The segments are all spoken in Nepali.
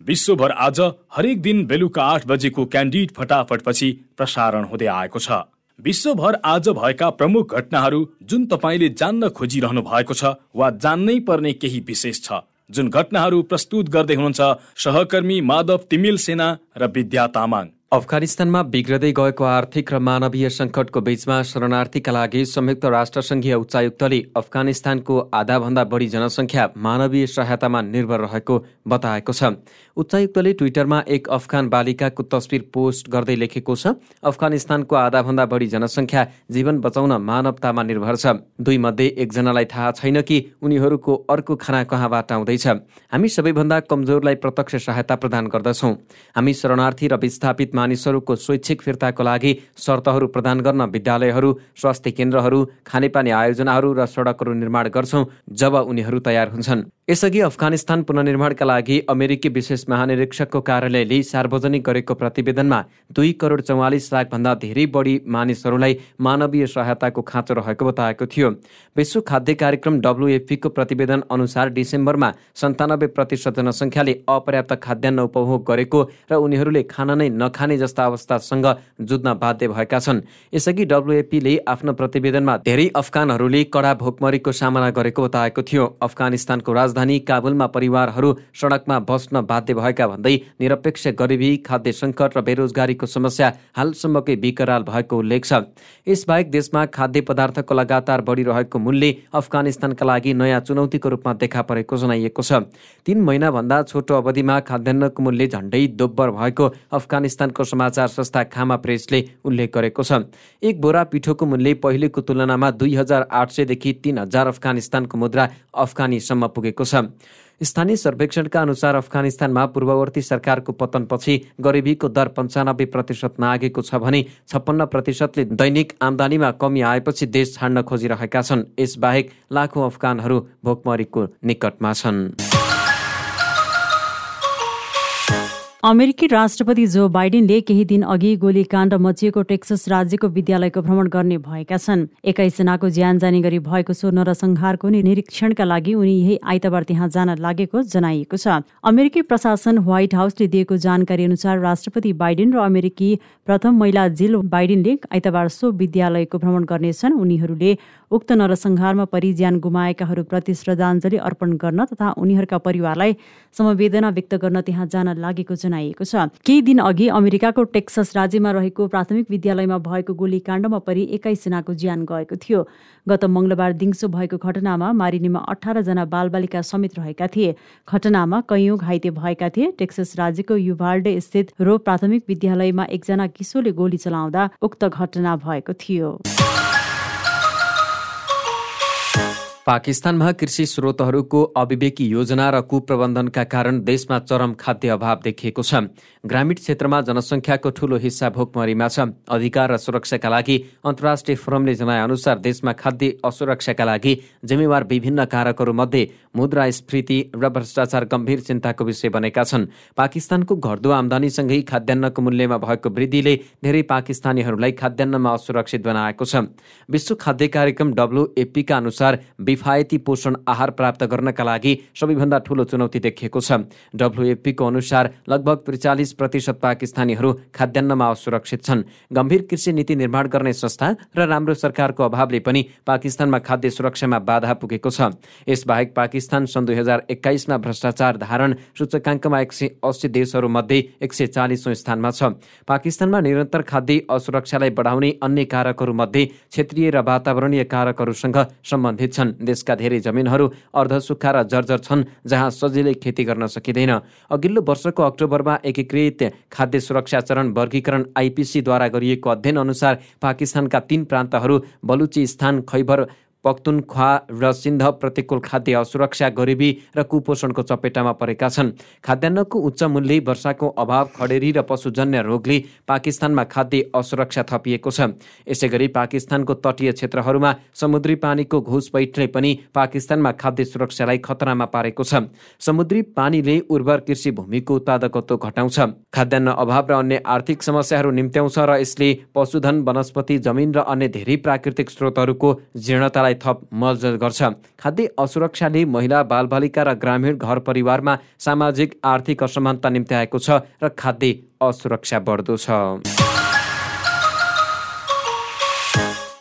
विश्वभर आज हरेक दिन बेलुका आठ बजेको क्यान्डिड फटाफटपछि प्रसारण हुँदै आएको छ। विश्वभर आज भएका प्रमुख घटनाहरू जुन तपाईँले जान्न खोजिरहनु भएको छ वा जान्नै पर्ने केही विशेष छ। जुन घटनाहरू प्रस्तुत गर्दै हुनुहुन्छ सहकर्मी माधव तिमिल सेना र विद्या तामाङ। अफगानिस्तानमा बिग्रदै गएको आर्थिक र मानवीय सङ्कटको बीचमा शरणार्थीका लागि संयुक्त राष्ट्रसङ्घीय उच्चायुक्तले अफगानिस्तानको आधाभन्दा बढी जनसङ्ख्या मानवीय सहायतामा निर्भर रहेको बताएको छ। उच्चायुक्तले ट्विटरमा एक अफगान बालिकाको तस्विर पोस्ट गर्दै लेखेको छ अफगानिस्तानको आधाभन्दा बढी जनसङ्ख्या जीवन बचाउन मानवतामा निर्भर छ। दुई मध्ये एकजनालाई थाहा छैन कि उनीहरूको अर्को खाना कहाँबाट आउँदैछ। हामी सबैभन्दा कमजोरलाई प्रत्यक्ष सहायता प्रदान गर्दछौँ। हामी शरणार्थी र विस्थापित मानिसहरूको स्वैच्छिक फिर्ताको लागि शर्तहरू प्रदान गर्न विद्यालयहरू स्वास्थ्य केन्द्रहरू खानेपानी आयोजनाहरू र सडकहरू निर्माण गर्छौँ जब उनीहरू तयार हुन्छन्। यसअघि अफगानिस्तान पुनर्निर्माणका लागि अमेरिकी विशेष महानिरीक्षकको कार्यालयले सार्वजनिक गरेको प्रतिवेदनमा दुई करोड चौवालिस लाखभन्दा धेरै बढी मानिसहरूलाई मानवीय सहायताको खाँचो रहेको बताएको थियो। विश्व खाद्य कार्यक्रम डब्लुएफपीको प्रतिवेदन अनुसार डिसेम्बरमा सन्तानब्बे प्रतिशत जनसङ्ख्याले अपर्याप्त खाद्यान्न उपभोग गरेको र उनीहरूले खाना नै नखाने जस्ता अवस्थासँग जुझ्न बाध्य भएका छन्। यसअघि डब्लुएफपीले आफ्नो प्रतिवेदनमा धेरै अफगानहरूले कडा भोकमरीको सामना गरेको बताएको थियो। अफगानिस्तानको राजधानी काबुलमा परिवारहरू सडकमा बस्न बाध्य भएका भन्दै निरपेक्ष गरिबी खाद्य सङ्कट र बेरोजगारीको समस्या हालसम्मकै विकराल भएको उल्लेख छ। यसबाहेक देशमा खाद्य पदार्थको लगातार बढिरहेको मूल्य अफगानिस्तानका लागि नयाँ चुनौतीको रूपमा देखा परेको जनाइएको छ। तीन महिनाभन्दा छोटो अवधिमा खाद्यान्नको मूल्य झण्डै दोब्बर भएको अफगानिस्तानको समाचार संस्था खामा प्रेसले उल्लेख गरेको छ। एक बोरा पिठोको मूल्य पहिलेको तुलनामा दुई हजार आठ सयदेखि तिन हजार अफगानिस्तानको मुद्रा अफगानीसम्म पुगेको छ। स्थानीय सर्वेक्षणका अनुसार अफगानिस्तानमा पूर्ववर्ती सरकारको पतनपछि गरिबीको दर पन्चानब्बे प्रतिशत नागेको छ भने छप्पन्न प्रतिशतले दैनिक आमदानीमा कमी आएपछि देश छाड्न खोजिरहेका छन्। यसबाहेक लाखौँ अफगानहरू भोकमरीको निकटमा छन्। अमेरिकी राष्ट्रपति जो बाइडेनले केही दिन अघि गोलीकाण्ड मचिएको टेक्सस राज्यको विद्यालयको भ्रमण गर्ने भएका छन्। एक्काइसजनाको ज्यान जाने गरी भएको सो नरसंहारको निरीक्षणका लागि उनी यही आइतबार त्यहाँ जान लागेको जनाइएको छ। अमेरिकी प्रशासन व्हाइट हाउसले दिएको जानकारी अनुसार राष्ट्रपति बाइडेन र अमेरिकी प्रथम महिला जिल बाइडेनले आइतबार सो विद्यालयको भ्रमण गर्नेछन्। उनीहरूले उक्त नरसंहारमा परिज्यान गुमाएकाहरूप्रति श्रद्धाञ्जली अर्पण गर्न तथा उनीहरूका परिवारलाई समवेदना व्यक्त गर्न त्यहाँ जान लागेको जनाइएको छ। केही दिन अघि अमेरिकाको टेक्सस राज्यमा रहेको प्राथमिक विद्यालयमा भएको गोलीकाण्डमा परि एक्काइसजनाको ज्यान गएको थियो। गत मङ्गलबार दिउँसो भएको घटनामा मारिनेमा अठारजना बालबालिका समेत रहेका थिए। घटनामा कैयौँ घाइते भएका थिए। टेक्सस राज्यको युभाल्डे स्थित रो प्राथमिक विद्यालयमा एकजना किशोरले गोली चलाउँदा उक्त घटना भएको थियो। पाकिस्तानमा कृषि स्रोतहरूको अविवेकी योजना र कुप्रबन्धनका कारण देशमा चरम खाद्य अभाव देखिएको छ। ग्रामीण क्षेत्रमा जनसङ्ख्याको ठूलो हिस्सा भोकमरीमा छ। अधिकार र सुरक्षाका लागि अन्तर्राष्ट्रिय फोरमले जनाएअनुसार देशमा खाद्य असुरक्षाका लागि जिम्मेवार विभिन्न कारकहरूमध्ये मुद्रास्फीति र भ्रष्टाचार गम्भीर चिन्ताको विषय बनेका छन्। पाकिस्तानको घट्दो आमदानीसँगै खाद्यान्नको मूल्यमा भएको वृद्धिले धेरै पाकिस्तानीहरूलाई खाद्यान्नमा असुरक्षित बनाएको छ। विश्व खाद्य कार्यक्रम डब्लुएपीका अनुसार किफायती पोषण आहार प्राप्त गर्नका लागि सबैभन्दा ठूलो चुनौती देखिएको छ। डब्लुएफपीको अनुसार लगभग त्रिचालिस प्रतिशत पाकिस्तानीहरू खाद्यान्नमा असुरक्षित छन्। गम्भीर कृषि नीति निर्माण गर्ने संस्था र राम्रो सरकारको अभावले पनि पाकिस्तानमा खाद्य सुरक्षामा बाधा पुगेको छ। यसबाहेक पाकिस्तान सन् दुई हजार एक्काइसमा भ्रष्टाचार धारण सूचकाङ्कमा एक सय अस्सी देशहरूमध्ये एक सय चालिसौँ स्थानमा छ। पाकिस्तानमा निरन्तर खाद्य असुरक्षालाई बढाउने अन्य कारकहरूमध्ये क्षेत्रीय र वातावरणीय कारकहरूसँग सम्बन्धित छन्। देशका धेरै जमिनहरू अर्धसुक्खा र जर्जर छन् जहाँ सजिलै खेती गर्न सकिँदैन। अघिल्लो वर्षको अक्टोबरमा एकीकृत खाद्य सुरक्षा चरण वर्गीकरण आइपिसीद्वारा गरिएको अध्ययन अनुसार पाकिस्तानका तीन प्रान्तहरू बलुचिस्तान खैबर पख्तुनख्वा र सिन्ध प्रतिकूल खाद्य असुरक्षा गरिबी र कुपोषणको चपेटामा परेका छन्। खाद्यान्नको उच्च मूल्य वर्षाको अभाव खडेरी र पशुजन्य रोगले पाकिस्तानमा खाद्य असुरक्षा थपिएको छ। यसै गरी पाकिस्तानको तटीय क्षेत्रहरूमा समुद्री पानीको घुसपैठले पनि पाकिस्तानमा खाद्य सुरक्षालाई खतरामा पारेको छ। समुद्री पानीले उर्वर कृषि भूमिको उत्पादकत्व घटाउँछ। खाद्यान्न अभाव र अन्य आर्थिक समस्याहरू निम्त्याउँछ र यसले पशुधन वनस्पति जमिन र अन्य धेरै प्राकृतिक स्रोतहरूको जीर्णतालाई सुरक्षालाई थप मजत गर्छ। खाद्य असुरक्षाले महिला बालबालिका र ग्रामीण घर परिवारमा सामाजिक आर्थिक असमानता निम्ति आएको छ र खाद्य असुरक्षा बढ्दो छ।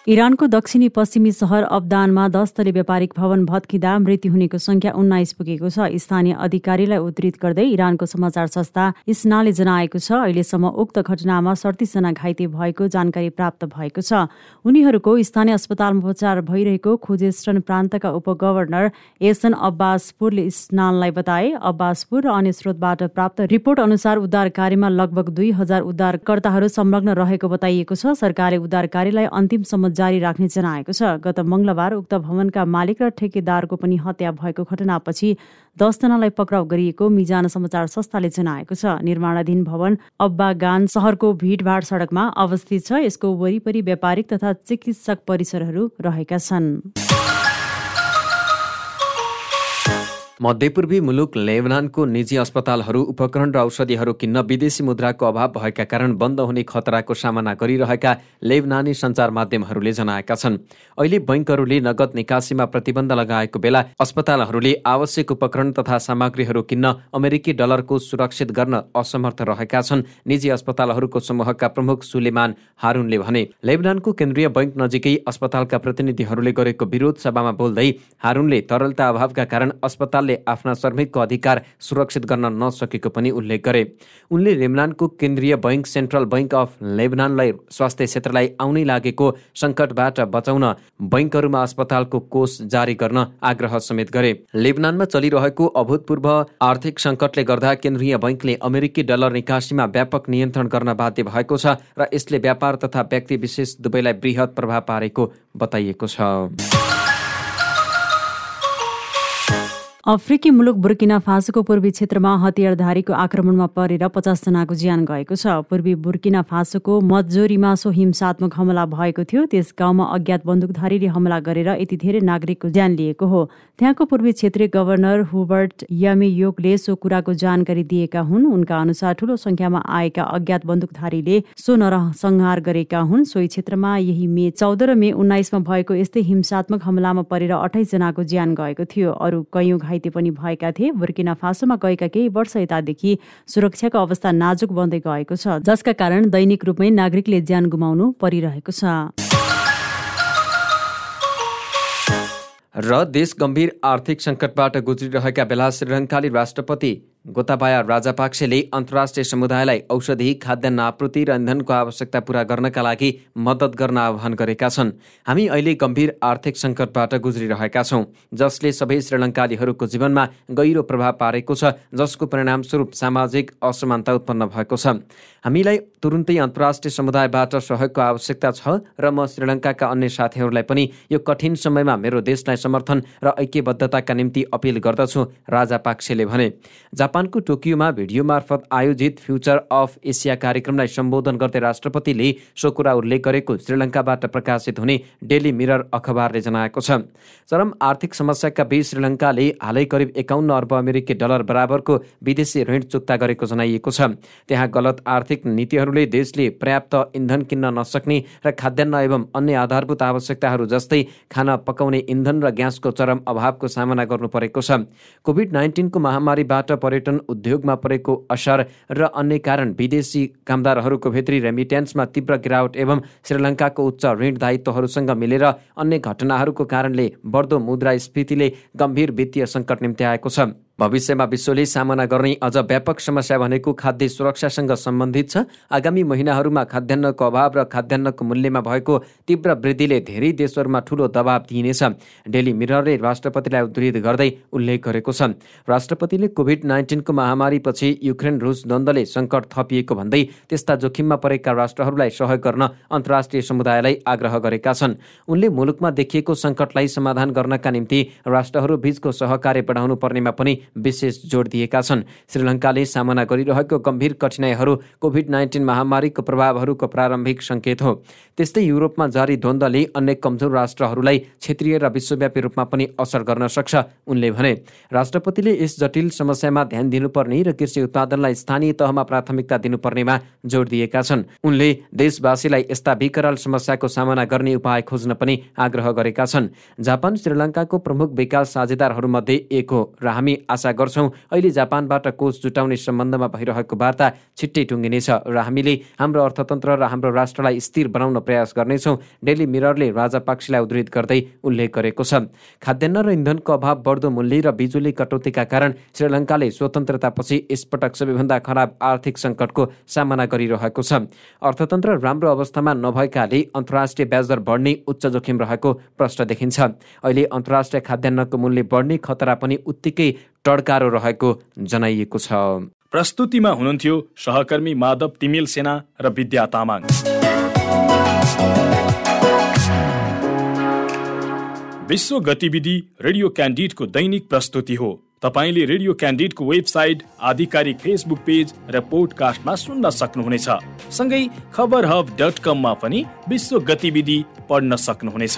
इरानको दक्षिणी पश्चिमी सहर अब्दानमा दस तले व्यापारिक भवन भत्किँदा मृत्यु हुनेको संख्या उन्नाइस पुगेको छ। स्थानीय अधिकारीलाई उद्धृत गर्दै इरानको समाचार संस्था इस्नाले जनाएको छ अहिलेसम्म उक्त घटनामा सडतिसजना घाइते भएको जानकारी प्राप्त भएको छ। उनीहरूको स्थानीय अस्पतालमा उपचार भइरहेको खुजेस्टन प्रान्तका उपगभर्नर एसन अब्बासपुरले इस्नाललाई बताए। अब्बासपुर र अन्य स्रोतबाट प्राप्त रिपोर्ट अनुसार उद्धार कार्यमा लगभग दुई हजार उद्धारकर्ताहरू संलग्न रहेको बताइएको छ। सरकारले उद्धार कार्यलाई अन्तिमसम्म जारी राख्ने जनाएको छ। गत मङ्गलबार उक्त भवनका मालिक र ठेकेदारको पनि हत्या भएको घटनापछि दसजनालाई पक्राउ गरिएको मिजान समाचार संस्थाले जनाएको छ। निर्माणाधीन भवन अब्बा गान सहरको भिडभाड सडकमा अवस्थित छ। यसको वरिपरि व्यापारिक तथा चिकित्सक परिसरहरू रहेका छन्। मध्यपूर्वी मुलुक लेबनानको निजी अस्पतालहरू उपकरण र औषधिहरू किन्न विदेशी मुद्राको अभाव भएका कारण बन्द हुने खतराको सामना गरिरहेका लेबनानी सञ्चार माध्यमहरूले जनाएका छन्। अहिले बैङ्कहरूले नगद निकासीमा प्रतिबन्ध लगाएको बेला अस्पतालहरूले आवश्यक उपकरण तथा सामग्रीहरू किन्न अमेरिकी डलरको सुरक्षित गर्न असमर्थ रहेका छन् निजी अस्पतालहरूको समूहका प्रमुख सुलेमान हारुनले भने। लेबनानको केन्द्रीय बैङ्क नजिकै अस्पतालका प्रतिनिधिहरूले गरेको विरोध सभामा बोल्दै हारुनले तरलता अभावका कारण अस्पताल सरकारले आफ्ना श्रमिकको अधिकार सुरक्षित गर्न नसकेको पनि उल्लेख गरे। उनले लेबनानको केन्द्रीय बैङ्क सेन्ट्रल बैङ्क अफ लेबनानलाई स्वास्थ्य क्षेत्रलाई आउनै लागेको सङ्कटबाट बचाउन बैङ्कहरूमा अस्पतालको कोष जारी गर्न आग्रह समेत गरे। लेबनानमा चलिरहेको अभूतपूर्व आर्थिक सङ्कटले गर्दा केन्द्रीय बैङ्कले अमेरिकी डलर निकासीमा व्यापक नियन्त्रण गर्न बाध्य भएको छ र यसले व्यापार तथा व्यक्ति विशेष दुवैलाई वृहत प्रभाव पारेको बताइएको छ। अफ्रिकी मुलुक बुर्किना फासोको पूर्वी क्षेत्रमा हतियारधारीको आक्रमणमा परेर पचासजनाको ज्यान गएको छ। पूर्वी बुर्किना फासोको मजोरीमा सो हिंसात्मक हमला भएको थियो। त्यस गाउँमा अज्ञात बन्दुकधारीले हमला गरेर यति धेरै नागरिकको ज्यान लिएको हो। त्यहाँको पूर्वी क्षेत्रीय गभर्नर हुबर्ट यामेयोगले सो कुराको जानकारी दिएका हुन्। उनका अनुसार ठूलो संख्यामा आएका अज्ञात बन्दुकधारीले सो नरसंहार गरेका हुन्। सोही क्षेत्रमा यही मे चौध र मे उन्नाइसमा भएको यस्तै हिंसात्मक हमलामा परेर अठाइस जनाको ज्यान गएको थियो। अरू कैयौँ घाइते पनि भएका थिए। बुर्किना फासोमा गएका केही वर्ष यतादेखि सुरक्षाको अवस्था नाजुक बन्दै गएको छ जसका कारण दैनिक रूपमै नागरिकले ज्यान गुमाउनु परिरहेको छ। र देश गम्भीर आर्थिक सङ्कटबाट गुज्रिरहेका बेला श्रीलङ्काली राष्ट्रपति गोताबाया राजापाक्सेले अन्तर्राष्ट्रिय समुदायलाई औषधि खाद्यान्न आपूर्ति र इन्धनको आवश्यकता पूरा गर्नका लागि मद्दत गर्न आह्वान गरेका छन्। हामी अहिले गम्भीर आर्थिक सङ्कटबाट गुज्रिरहेका छौँ जसले सबै श्रीलङ्कालीहरूको जीवनमा गहिरो प्रभाव पारेको छ जसको परिणामस्वरूप सामाजिक असमानता उत्पन्न भएको छ। हामीलाई तुरुन्तै अन्तर्राष्ट्रिय समुदायबाट सहयोगको आवश्यकता छ र म श्रीलङ्काका अन्य साथीहरूलाई पनि यो कठिन समयमा मेरो देशलाई समर्थन र ऐक्यबद्धताका निम्ति अपिल गर्दछु राजा पाक्सेले भने जापानको टोकियोमा भिडियो मार्फत आयोजित फ्युचर अफ एसिया कार्यक्रमलाई सम्बोधन गर्दै राष्ट्रपतिले सो कुरा उल्लेख गरेको श्रीलङ्काबाट प्रकाशित हुने डेली मिरर अखबारले जनाएको छ। चरम आर्थिक समस्याका बीच श्रीलङ्काले हालै करिब एकाउन्न अर्ब अमेरिकी डलर बराबरको विदेशी ऋण चुक्ता गरेको जनाइएको छ। त्यहाँ गलत आर्थिक नीतिहरूले देशले पर्याप्त इन्धन किन्न नसक्ने र खाद्यान्न एवं अन्य आधारभूत आवश्यकताहरू जस्तै खाना पकाउने इन्धन र ग्यासको चरम अभावको सामना गर्नु परेको छ। कोभिड नाइन्टिनको महामारीबाट पर्यटन उद्योगमा परेको असर र अन्य कारण विदेशी कामदारहरूको भित्री रेमिटेन्समा तीव्र गिरावट एवं श्रीलङ्काको उच्च ऋण दायित्वहरूसँग मिलेर अन्य घटनाहरूको कारणले बढ्दो मुद्रास्फीतिले गम्भीर वित्तीय सङ्कट निम्ति आएको छ। भविष्यमा विश्वले सामना गर्ने अझ व्यापक समस्या भनेको खाद्य सुरक्षासँग सम्बन्धित छ। आगामी महिनाहरूमा खाद्यान्नको अभाव र खाद्यान्नको मूल्यमा भएको तीव्र वृद्धिले धेरै देशहरूमा ठूलो दबाव दिइनेछ। डेली मिररले राष्ट्रपतिलाई उद्धृत गर्दै उल्लेख गरेको छ। राष्ट्रपतिले कोभिड नाइन्टिनको महामारीपछि युक्रेन रुस द्वन्द्वले सङ्कट थपिएको भन्दै त्यस्ता जोखिममा परेका राष्ट्रहरूलाई सहयोग गर्न अन्तर्राष्ट्रिय समुदायलाई आग्रह गरेका छन्। उनले मुलुकमा देखिएको सङ्कटलाई समाधान गर्नका निम्ति राष्ट्रहरू बीचको सहकार्य बढाउनु पर्नेमा पनि विशेष जोड दिएका छन्। श्रीलङ्काले सामना गरिरहेको गम्भीर कठिनाइहरू कोभिड नाइन्टिन महामारीको प्रभावहरूको प्रारम्भिक सङ्केत हो। त्यस्तै युरोपमा जारी द्वन्द्वले अन्य कमजोर राष्ट्रहरूलाई क्षेत्रीय र विश्वव्यापी रूपमा पनि असर गर्न सक्छ उनले भने। राष्ट्रपतिले यस जटिल समस्यामा ध्यान दिनुपर्ने र कृषि उत्पादनलाई स्थानीय तहमा प्राथमिकता दिनुपर्नेमा जोड दिएका छन्। उनले देशवासीलाई यस्ता विकराल समस्याको सामना गर्ने उपाय खोज्न पनि आग्रह गरेका छन्। जापान श्रीलङ्काको प्रमुख विकास साझेदारहरूमध्ये एक हो र हामी आशा गर्छौँ अहिले जापानबाट कोष जुटाउने सम्बन्धमा भइरहेको वार्ता छिट्टै टुङ्गिनेछ र हामीले हाम्रो अर्थतन्त्र र हाम्रो राष्ट्रलाई स्थिर बनाउन प्रयास गर्नेछौँ डेली मिररले राजापाक्सीलाई उद्धृत गर्दै उल्लेख गरेको छ। खाद्यान्न र इन्धनको अभाव बढ्दो मूल्य र बिजुली कटौतीका कारण श्रीलङ्काले स्वतन्त्रतापछि यसपटक सबैभन्दा खराब आर्थिक सङ्कटको सामना गरिरहेको छ। अर्थतन्त्र राम्रो अवस्थामा नभएकाले अन्तर्राष्ट्रिय ब्याजदर बढ्ने उच्च जोखिम रहेको प्रश्न देखिन्छ। अहिले अन्तर्राष्ट्रिय खाद्यान्नको मूल्य बढ्ने खतरा पनि उत्तिकै टड्कारो रहेको जनाइएको छ। प्रस्तुतिमा हुनुहुन्थ्यो सहकर्मी माधव तिमिल सेना र विद्या तामाङ। विश्व गतिविधि रेडियो क्यान्डिडको दैनिक प्रस्तुति हो। तपाईँले रेडियो क्यान्डिडको वेबसाइट आधिकारिक फेसबुक पेज र पोडकास्टमा सुन्न सक्नुहुनेछ। सँगै खबर हब डट कममा पनि विश्व गतिविधि पढ्न सक्नुहुनेछ।